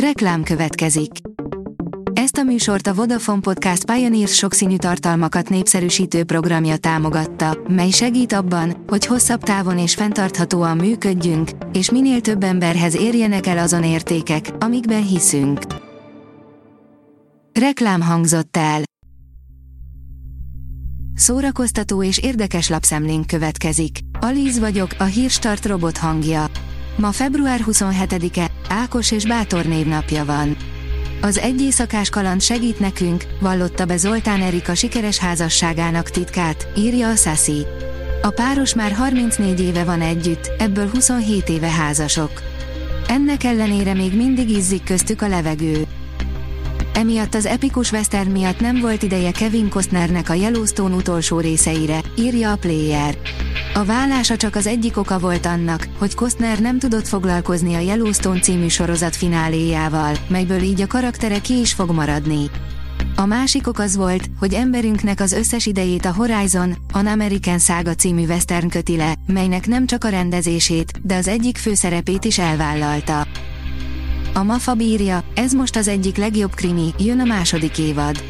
Reklám következik. Ezt a műsort a Vodafone Podcast Pioneers sokszínű tartalmakat népszerűsítő programja támogatta, mely segít abban, hogy hosszabb távon és fenntarthatóan működjünk, és minél több emberhez érjenek el azon értékek, amikben hiszünk. Reklám hangzott el. Szórakoztató és érdekes lapszemlénk következik. Alíz vagyok, a hírstart robot hangja. Ma február 27-e, Ákos és Bátor névnapja van. Az egy éjszakás kaland segít nekünk, vallotta be Zoltán Erika sikeres házasságának titkát, írja a Sassy. A páros már 34 éve van együtt, ebből 27 éve házasok. Ennek ellenére még mindig izzik köztük a levegő. Emiatt az epikus western miatt nem volt ideje Kevin Costnernek a Yellowstone utolsó részeire, írja a Player. A vállása csak az egyik oka volt annak, hogy Costner nem tudott foglalkozni a Yellowstone című sorozat fináléjával, melyből így a karaktere ki is fog maradni. A másik ok az volt, hogy emberünknek az összes idejét a Horizon, An American Saga című western köti le, melynek nem csak a rendezését, de az egyik főszerepét is elvállalta. A Mafa bírja, ez most az egyik legjobb krimi, jön a második évad.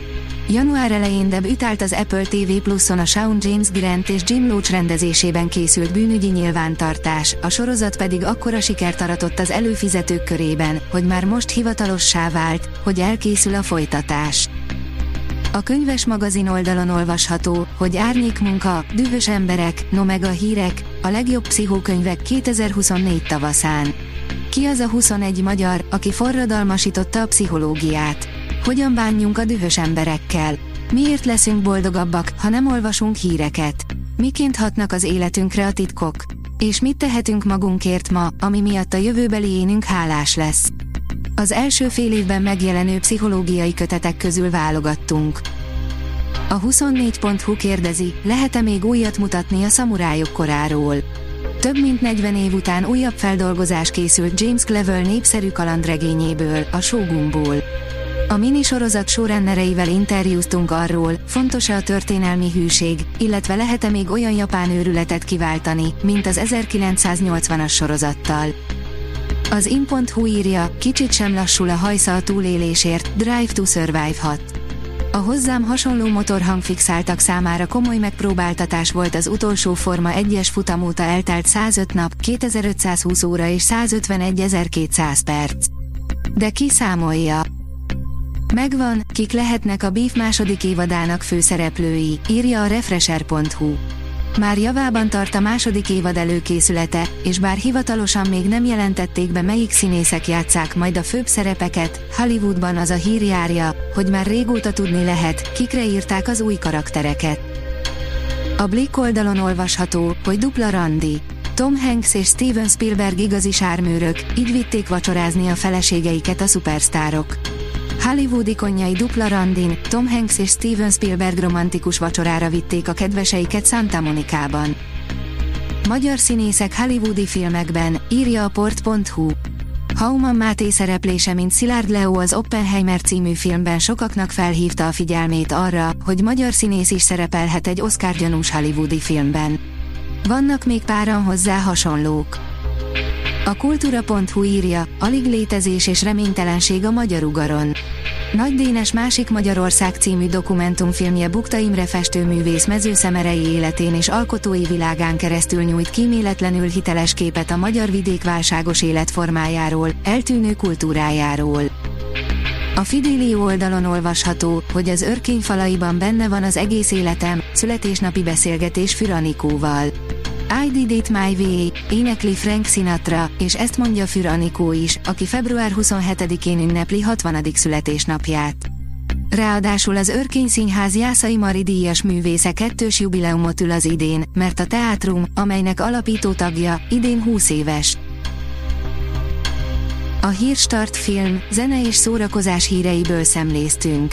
Január elején debütált az Apple TV Plus-on a Shawn James Grant és Jim Loach rendezésében készült bűnügyi nyilvántartás, a sorozat pedig akkora sikert aratott az előfizetők körében, hogy már most hivatalossá vált, hogy elkészül a folytatás. A könyves magazin oldalon olvasható, hogy árnyékmunka, dühös emberek, no meg a hírek, a legjobb pszichókönyvek 2024 tavaszán. Ki az a 21 magyar, aki forradalmasította a pszichológiát? Hogyan bánjunk a dühös emberekkel? Miért leszünk boldogabbak, ha nem olvasunk híreket? Miként hatnak az életünkre a titkok? És mit tehetünk magunkért ma, ami miatt a jövőbeli énünk hálás lesz? Az első fél évben megjelenő pszichológiai kötetek közül válogattunk. A 24.hu kérdezi, lehet-e még újat mutatni a szamurájok koráról? Több mint 40 év után újabb feldolgozás készült James Clevel népszerű kalandregényéből, a Shogunból. A minisorozat sorrendereivel interjúztunk arról, fontos-e a történelmi hűség, illetve lehet-e még olyan japán őrületet kiváltani, mint az 1980-as sorozattal. Az in.hu írja, kicsit sem lassul a hajsza a túlélésért, Drive to Survive 6. A hozzám hasonló motorhang fixáltak számára komoly megpróbáltatás volt az utolsó Forma 1-es futam óta eltelt 105 nap, 2520 óra és 151.200 perc. De ki számolja? Megvan, kik lehetnek a Beef második évadának főszereplői, írja a Refresher.hu. Már javában tart a második évad előkészülete, és bár hivatalosan még nem jelentették be melyik színészek játszák majd a főbb szerepeket, Hollywoodban az a hír járja, hogy már régóta tudni lehet, kikre írták az új karaktereket. A Blick oldalon olvasható, hogy dupla randi. Tom Hanks és Steven Spielberg igazi sármőrök, így vitték vacsorázni a feleségeiket a szupersztárok. Hollywood ikonjai dupla randin, Tom Hanks és Steven Spielberg romantikus vacsorára vitték a kedveseiket Santa Monicában. Magyar színészek hollywoodi filmekben, írja a port.hu. Hauman Máté szereplése mint Szilárd Leo az Oppenheimer című filmben sokaknak felhívta a figyelmét arra, hogy magyar színész is szerepelhet egy Oscar gyanús hollywoodi filmben. Vannak még páran hozzá hasonlók. A kultúra.hu írja, alig létezés és reménytelenség a magyar ugaron. Nagy Dénes másik Magyarország című dokumentumfilmje Bukta Imre festőművész mezőszemerei életén és alkotói világán keresztül nyújt kíméletlenül hiteles képet a magyar vidék válságos életformájáról, eltűnő kultúrájáról. A Fidélió oldalon olvasható, hogy az örkény falaiban benne van az egész életem, születésnapi beszélgetés Füranikóval. I did it my way, énekli Frank Sinatra, és ezt mondja Für Anikó is, aki február 27-én ünnepli 60. születésnapját. Ráadásul az Örkény Színház Jászai Mari díjas művésze kettős jubileumot ül az idén, mert a teátrum, amelynek alapító tagja, idén 20 éves. A Hírstart film, zene és szórakozás híreiből szemléztünk.